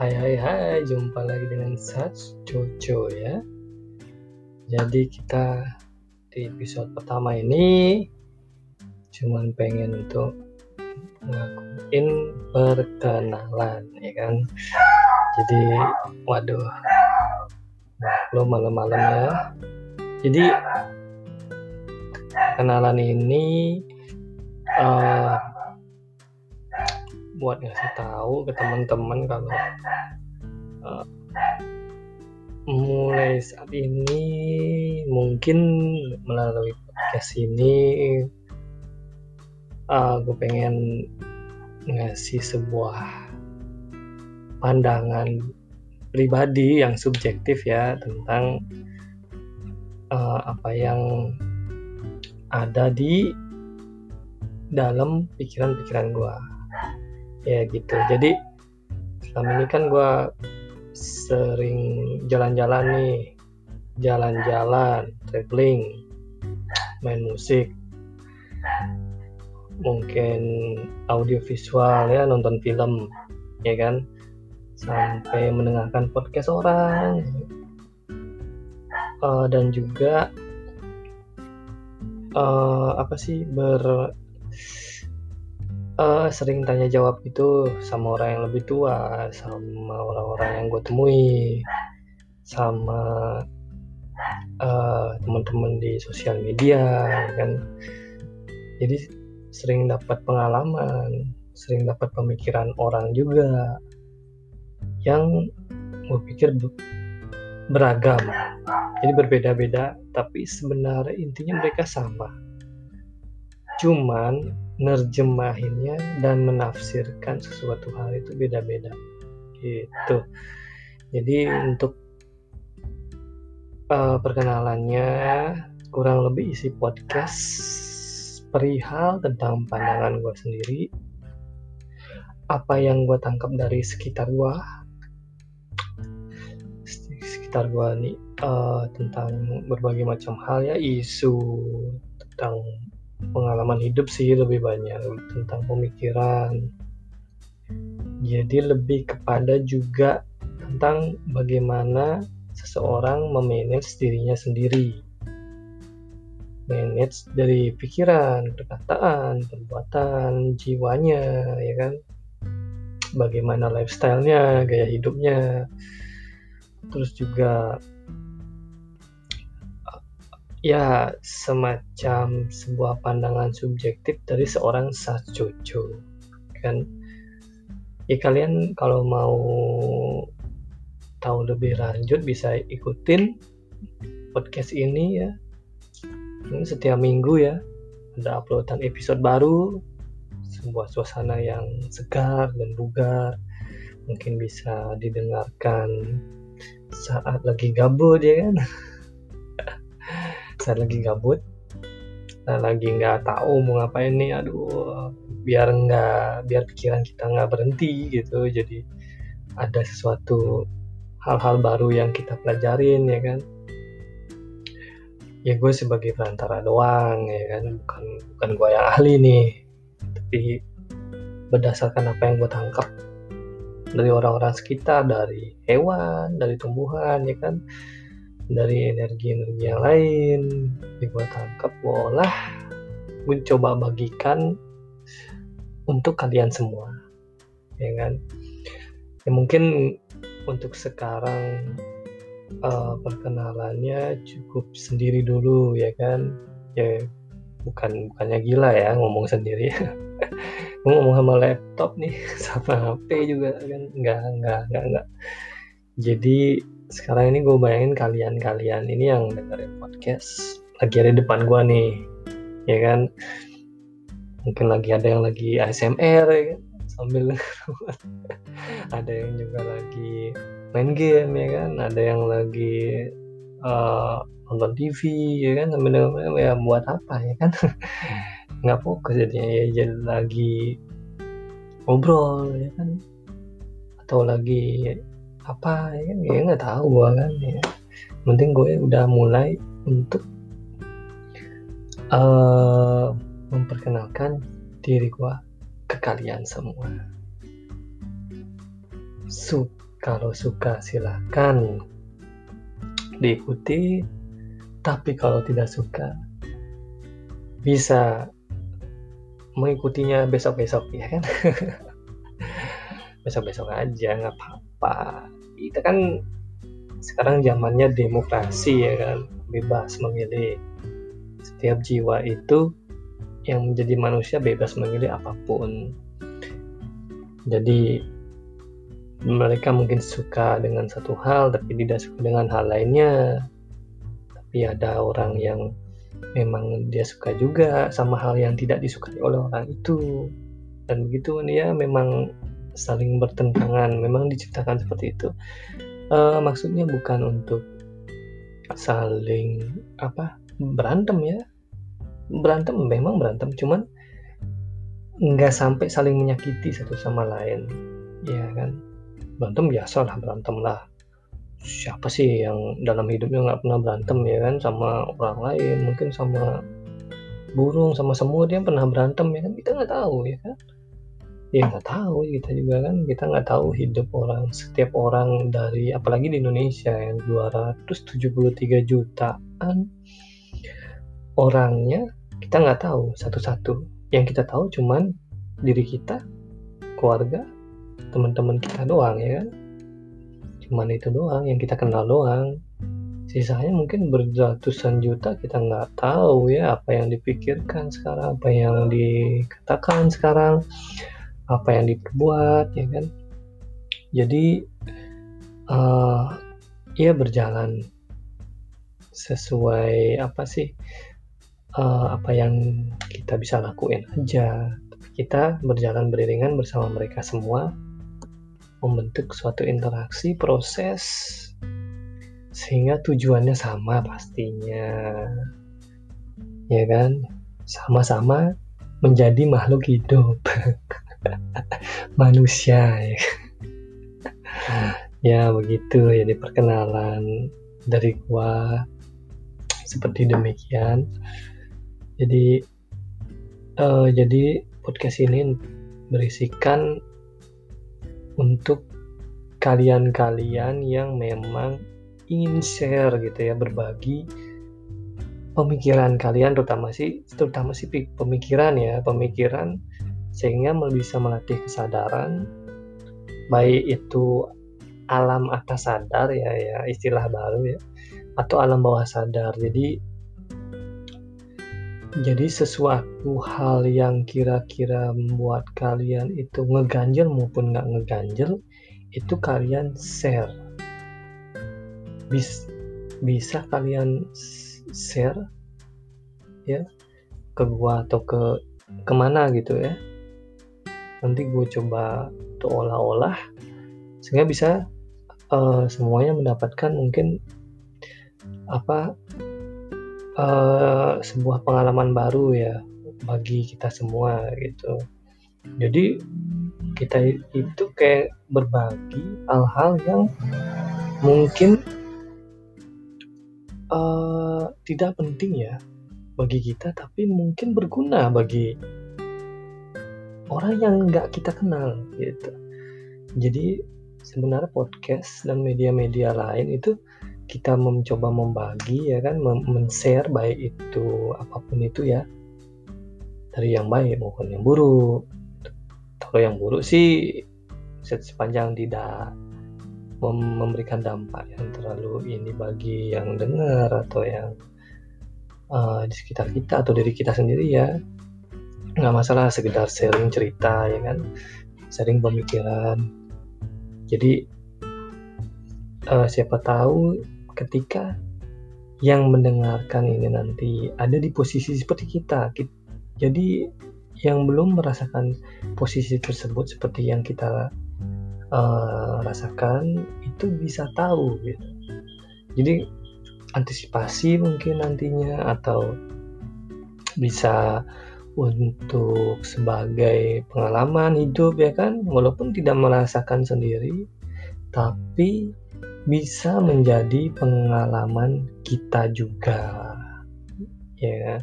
Hai hai hai, jumpa lagi dengan Sats Jojo ya. Jadi kita di episode pertama ini cuman pengen untuk ngelakuin perkenalan ya kan. Jadi waduh, lo malam-malam ya. Jadi kenalan ini uh, buat ngasih tahu ke teman-teman kalau uh, mulai saat ini mungkin melalui podcast ini uh, gue pengen ngasih sebuah pandangan pribadi yang subjektif ya tentang uh, apa yang ada di dalam pikiran-pikiran gue ya gitu. Jadi selama ini kan gue sering jalan-jalan nih. Jalan-jalan traveling main musik. Mungkin audio visual ya nonton film ya kan? Sampai mendengarkan podcast orang. Uh, dan juga uh, apa sih ber uh, sering tanya jawab itu sama orang yang lebih tua, sama orang-orang yang gue temui, sama uh, teman-teman di sosial media, kan. Jadi sering dapat pengalaman, sering dapat pemikiran orang juga yang gue pikir beragam. Jadi berbeda-beda, tapi sebenarnya intinya mereka sama. Cuman nerjemahinnya dan menafsirkan sesuatu hal itu beda-beda. Gitu. Jadi untuk uh, perkenalannya kurang lebih isi podcast perihal tentang pandangan gue sendiri. Apa yang gue tangkap dari sekitar gue sekitar gue nih uh, tentang berbagai macam hal ya. Isu tentang pengalaman hidup sih lebih banyak tentang pemikiran. Jadi lebih kepada juga tentang bagaimana seseorang memanage dirinya sendiri. Manage dari pikiran, perkataan, perbuatan, jiwanya, ya kan? Bagaimana lifestyle-nya, gaya hidupnya, terus juga ya semacam sebuah pandangan subjektif dari seorang sajojo kan? Ya kalian kalau mau tahu lebih lanjut bisa ikutin podcast ini ya. Ini setiap minggu ya ada uploadan episode baru sebuah suasana yang segar dan bugar. Mungkin bisa didengarkan saat lagi gabut ya kan saya lagi gabut. Saya lagi nggak tahu mau ngapain nih aduh biar nggak biar pikiran kita nggak berhenti gitu. Jadi ada sesuatu hal-hal baru yang kita pelajarin ya kan? Ya gue sebagai perantara doang ya kan? Bukan bukan gue yang ahli nih. Tapi berdasarkan apa yang gue tangkap dari orang-orang sekitar dari hewan dari tumbuhan ya kan dari energi-energi yang lain gue tangkap gue mencoba bagikan untuk kalian semua ya kan? Ya mungkin untuk sekarang uh, perkenalannya cukup sendiri dulu ya kan? Ya bukan bukannya gila ya ngomong sendiri. Ngomong sama laptop nih sama HP juga kan? Enggak enggak enggak enggak jadi sekarang ini gue bayangin kalian-kalian ini yang dengerin podcast lagi ada di depan gue nih ya kan? Mungkin lagi ada yang lagi ASMR ya kan? Sambil ada yang juga lagi main game ya kan? Ada yang lagi uh, nonton TV ya kan? Sambil ya buat apa ya kan? Nggak fokus jadinya ya jadi lagi ngobrol ya kan? Atau lagi apa ya kan? Ya tahu gue kan ya. Penting gue udah mulai untuk uh, memperkenalkan diri gue ke kalian semua. Supaya kalau suka silakan diikuti tapi kalau tidak suka bisa mengikutinya besok-besok ya kan besok-besok aja nggak apa-apa. Itu kan sekarang zamannya demokrasi ya kan. Bebas memilih setiap jiwa itu yang menjadi manusia bebas memilih apa pun. Jadi mereka mungkin suka dengan satu hal tapi tidak suka dengan hal lainnya. Tapi ada orang yang memang dia suka juga sama hal yang tidak disukai oleh orang itu. Dan begitu ya memang saling bertentangan. Memang diciptakan seperti itu. Uh, maksudnya bukan untuk saling apa berantem ya. Berantem memang berantem. Cuman nggak sampai saling menyakiti satu sama lain. Ya kan? Berantem biasa lah berantem lah. Siapa sih yang dalam hidupnya nggak pernah berantem ya kan? Sama orang lain mungkin sama burung sama semua dia pernah berantem ya kan? Kita nggak tahu ya kan ya nggak tahu kita juga kan kita nggak tahu hidup orang setiap orang dari apalagi di Indonesia yang 273 jutaan orangnya kita nggak tahu satu-satu. Yang kita tahu cuman diri kita keluarga teman-teman kita doang ya kan? Cuman itu doang yang kita kenal doang. Sisanya mungkin beratusan juta kita nggak tahu ya apa yang dipikirkan sekarang apa yang dikatakan sekarang apa yang diperbuat ya kan? Jadi uh, ya berjalan sesuai apa sih uh, apa yang kita bisa lakuin aja. Kita berjalan beriringan bersama mereka semua membentuk suatu interaksi proses sehingga tujuannya sama pastinya. Ya kan? Sama-sama menjadi makhluk hidup manusia ya. ya begitu jadi perkenalan dari gua seperti demikian jadi uh, jadi podcast ini berisikan untuk kalian-kalian yang memang ingin share gitu ya berbagi pemikiran kalian terutama sih terutama sih pemikiran ya pemikiran sehingga bisa melatih kesadaran baik itu alam atas sadar ya ya istilah baru ya atau alam bawah sadar jadi jadi sesuatu hal yang kira-kira membuat kalian itu ngeganjel maupun nggak ngeganjel itu kalian share. Bis, bisa kalian share ya ke gua atau ke ke mana gitu ya. Nanti gue coba tuh olah-olah sehingga bisa uh, semuanya mendapatkan mungkin apa uh, sebuah pengalaman baru ya bagi kita semua gitu. Jadi kita itu kayak berbagi hal-hal yang mungkin uh, tidak penting ya bagi kita, tapi mungkin berguna bagi orang yang nggak kita kenal gitu. Jadi sebenarnya podcast dan media-media lain itu kita mencoba membagi ya kan men-share baik itu apa pun itu ya. Dari yang baik maupun yang buruk. Kalau yang buruk sih sepanjang tidak memberikan dampak yang terlalu ini bagi yang dengar atau yang uh, di sekitar kita atau diri kita sendiri ya nggak masalah sekedar sharing cerita ya kan sharing pemikiran jadi uh, siapa tahu ketika yang mendengarkan ini nanti ada di posisi seperti kita. Jadi yang belum merasakan posisi tersebut seperti yang kita uh, rasakan itu bisa tahu gitu. Jadi antisipasi mungkin nantinya atau bisa untuk sebagai pengalaman hidup ya kan walaupun tidak merasakan sendiri tapi bisa menjadi pengalaman kita juga ya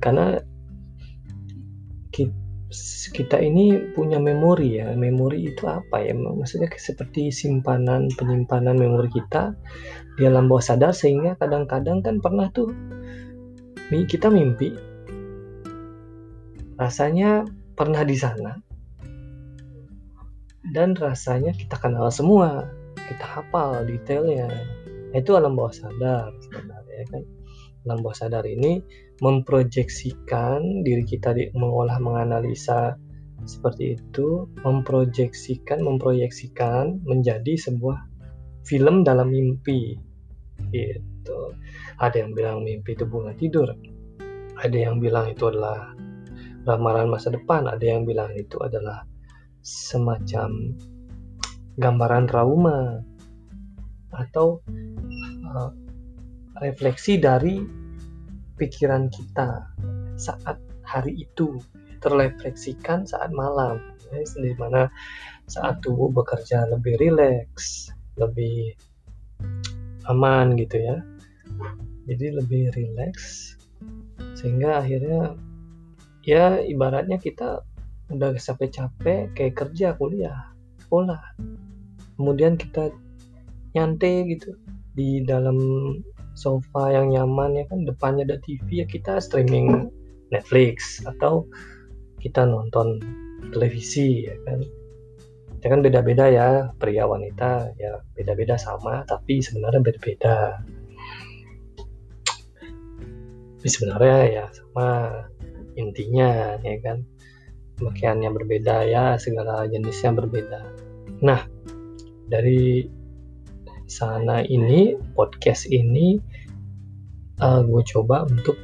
karena kita ini punya memori ya. Memori itu apa ya? Maksudnya seperti simpanan penyimpanan memori kita di alam bawah sadar sehingga kadang-kadang kan pernah tuh kita mimpi rasanya pernah di sana. Dan rasanya kita kenal semua. Kita hafal detailnya. Itu alam bawah sadar sebenarnya kan? Alam bawah sadar ini memproyeksikan diri kita di, mengolah menganalisa seperti itu memproyeksikan memproyeksikan menjadi sebuah film dalam mimpi. Gitu. Ada yang bilang mimpi itu bunga tidur. Ada yang bilang itu adalah ramalan masa depan ada yang bilang itu adalah semacam gambaran trauma atau uh, refleksi dari pikiran kita saat hari itu terrefleksikan saat malam. Ya, di mana saat tubuh bekerja lebih rileks lebih aman gitu ya. Jadi lebih rileks sehingga akhirnya ya ibaratnya kita udah capek-capek kayak kerja kuliah sekolah. Kemudian kita nyantai gitu di dalam sofa yang nyaman ya kan depannya ada TV ya kita streaming Netflix atau kita nonton televisi ya kan. Ya kan beda-beda ya pria wanita ya beda-beda sama tapi sebenarnya beda-beda. Tapi sebenarnya ya sama intinya ya kan? Pakaiannya berbeda ya segala jenisnya berbeda. Nah dari sana ini podcast ini uh, gue coba untuk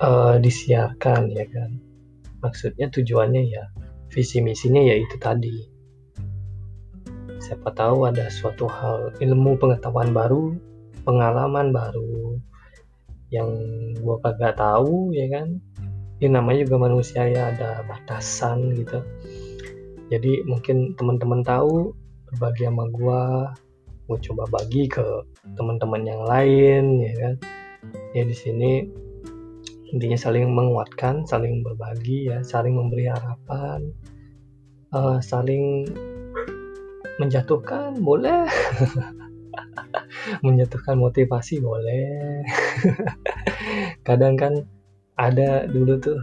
uh, disiarkan ya kan? Maksudnya tujuannya ya visi misinya ya itu tadi. Siapa tahu ada suatu hal ilmu pengetahuan baru pengalaman baru yang gue kagak tahu ya kan? Ini namanya juga manusia ya ada batasan gitu. Jadi mungkin teman-teman tahu berbagi sama gue gue coba bagi ke teman-teman yang lain ya kan? Ya di sini intinya saling menguatkan saling berbagi ya saling memberi harapan uh, saling menjatuhkan boleh menjatuhkan motivasi boleh. Kadang kan ada dulu tuh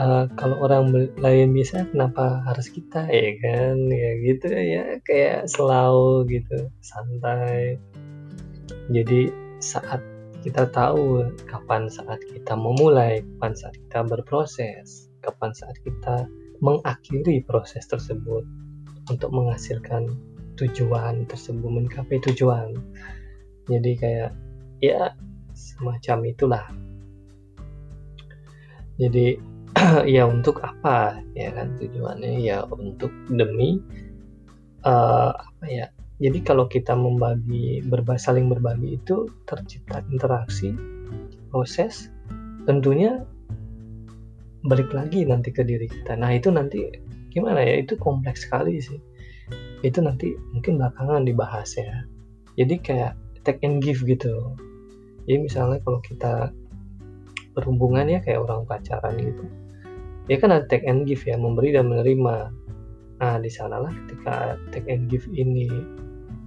uh, kalau orang lain bisa kenapa harus kita ya kan? Ya gitu ya kayak selalu gitu santai. Jadi saat kita tahu kapan saat kita memulai kapan saat kita berproses kapan saat kita mengakhiri proses tersebut untuk menghasilkan tujuan tersebut mencapai tujuan jadi kayak ya semacam itulah. Jadi ya untuk apa ya kan tujuannya? Ya untuk demi uh, apa ya? Jadi kalau kita membagi berbagi saling berbagi itu tercipta interaksi proses tentunya balik lagi nanti ke diri kita. Nah itu nanti gimana ya? Itu kompleks sekali sih. Itu nanti mungkin belakangan dibahas ya. Jadi kayak take and give gitu. Jadi misalnya kalau kita berhubungan ya kayak orang pacaran gitu ya kan ada take and give ya memberi dan menerima. Nah di sanalah ketika take and give ini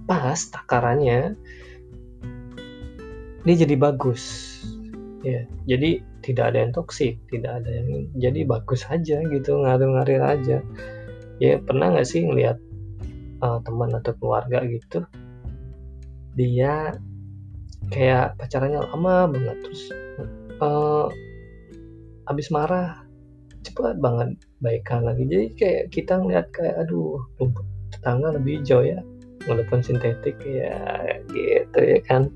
pas takarannya dia jadi bagus. Ya jadi tidak ada yang toksik tidak ada yang jadi bagus aja gitu ngalir-ngalir aja. Ya pernah nggak sih ngelihat uh, teman atau keluarga gitu dia kayak pacarannya lama banget terus uh, habis marah cepat banget baikan lagi. Jadi kayak kita ngeliat kayak aduh rumput tetangga lebih hijau ya walaupun sintetik ya gitu ya kan.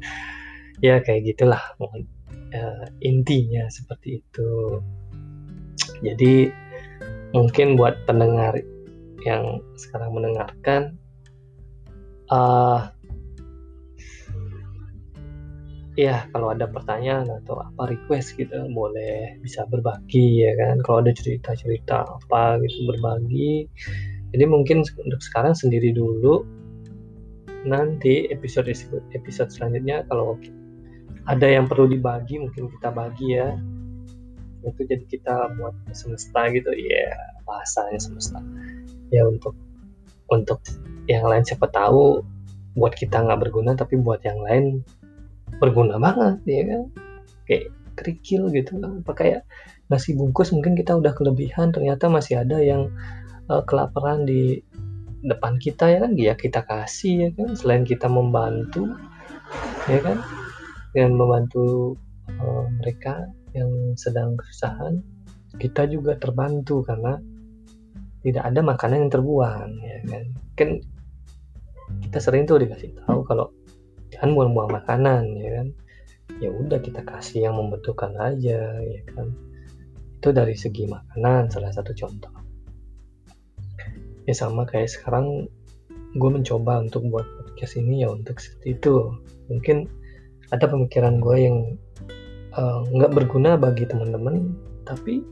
Ya kayak gitulah uh, intinya seperti itu. Jadi mungkin buat pendengar yang sekarang mendengarkan uh, ya kalau ada pertanyaan atau apa request gitu boleh bisa berbagi ya kan? Kalau ada cerita-cerita apa gitu berbagi. Jadi mungkin untuk sekarang sendiri dulu. Nanti episode episode selanjutnya kalau ada yang perlu dibagi mungkin kita bagi ya. Itu jadi kita buat semesta gitu. Ya yeah, bahasanya semesta. Ya untuk untuk yang lain siapa tahu buat kita nggak berguna tapi buat yang lain berguna banget ya kan? Kayak kerikil gitu apa kayak nasi bungkus mungkin kita udah kelebihan ternyata masih ada yang uh, kelaparan di depan kita ya kan? Ya kita kasih ya kan? Selain kita membantu ya kan? Dengan membantu uh, mereka yang sedang kesusahan kita juga terbantu karena tidak ada makanan yang terbuang ya kan? Kan kita sering tuh dikasih tahu kalau jangan buang-buang makanan ya kan? Ya udah kita kasih yang membutuhkan aja ya kan? Itu dari segi makanan salah satu contoh. Ya sama kayak sekarang gue mencoba untuk buat podcast ini ya untuk seperti itu. Mungkin ada pemikiran gue yang eh, nggak uh, berguna bagi teman-teman tapi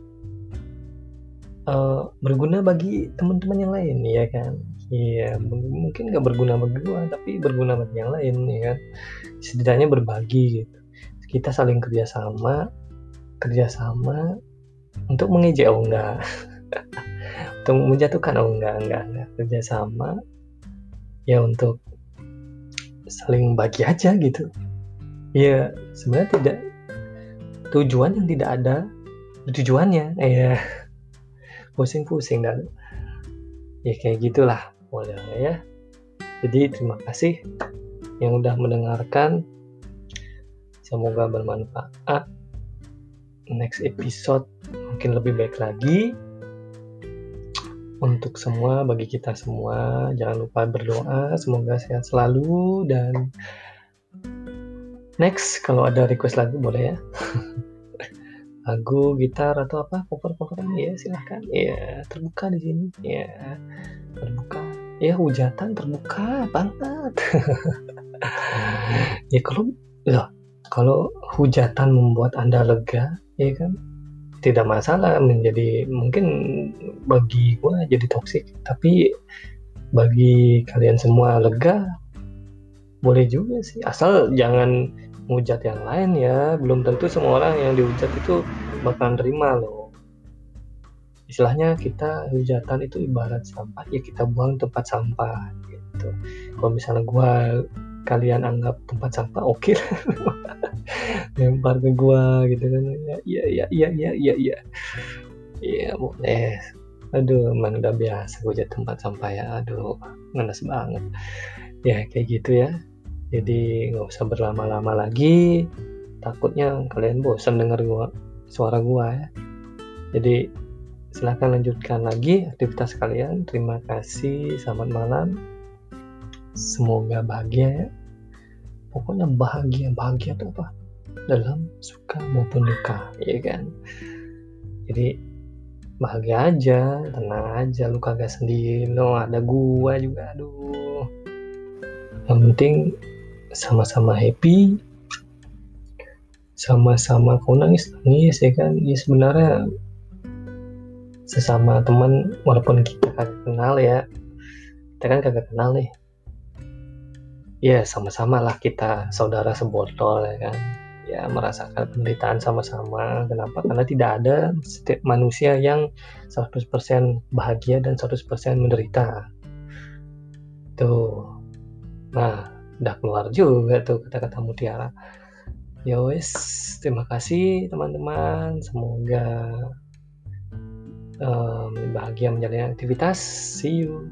uh, berguna bagi teman-teman yang lain ya kan Iya, mungkin nggak berguna bagi gua, tapi berguna bagi yang lain, ya kan. Setidaknya berbagi gitu. Kita saling kerjasama, kerjasama untuk mengejek oh enggak, untuk menjatuhkan oh enggak, enggak, enggak. Kerjasama ya untuk saling bagi aja gitu. Ya sebenarnya tidak tujuan yang tidak ada tujuannya, ya pusing-pusing dan ya kayak gitulah boleh ya. Jadi terima kasih yang udah mendengarkan. Semoga bermanfaat. Next episode mungkin lebih baik lagi. Untuk semua bagi kita semua jangan lupa berdoa. Semoga sehat selalu dan next kalau ada request lagu boleh ya. Lagu gitar atau apa? Cover coveran ya silahkan. Ya terbuka di sini. Ya terbuka ya hujatan terbuka banget. Ya kalau ya kalau hujatan membuat anda lega ya kan? Tidak masalah menjadi mungkin bagi gue jadi toksik. Tapi bagi kalian semua lega boleh juga sih. Asal jangan hujat yang lain ya. Belum tentu semua orang yang dihujat itu bakalan terima loh istilahnya kita hujatan itu ibarat sampah ya kita buang tempat sampah gitu. Kalau misalnya gua kalian anggap tempat sampah oke okay lempar ke gua gitu kan. Ya ya ya ya ya ya ya. Iya, boleh. Aduh emang udah biasa gua jadi tempat sampah ya. Aduh ngenes banget. Ya kayak gitu ya. Jadi nggak usah berlama-lama lagi. Takutnya kalian bosan dengar gua suara gua ya. Jadi silahkan lanjutkan lagi aktivitas kalian. Terima kasih selamat malam. Semoga bahagia ya. Pokoknya bahagia bahagia itu apa? Dalam suka maupun duka ya kan? Jadi bahagia aja tenang aja lu kagak sendiri no ada gua juga aduh. Yang penting sama-sama happy sama-sama kau nangis nangis ya kan? Ya sebenarnya sesama teman walaupun kita kagak kenal ya. Kita kan kagak kenal nih. Ya sama-sama lah kita saudara sebotol ya kan. Ya merasakan penderitaan sama-sama. Kenapa? Karena tidak ada setiap manusia yang 100% bahagia dan 100% menderita. Tuh. Nah udah keluar juga tuh kata-kata mutiara. Ya wes terima kasih teman-teman. Semoga um, bahagia menjalani aktivitas. See you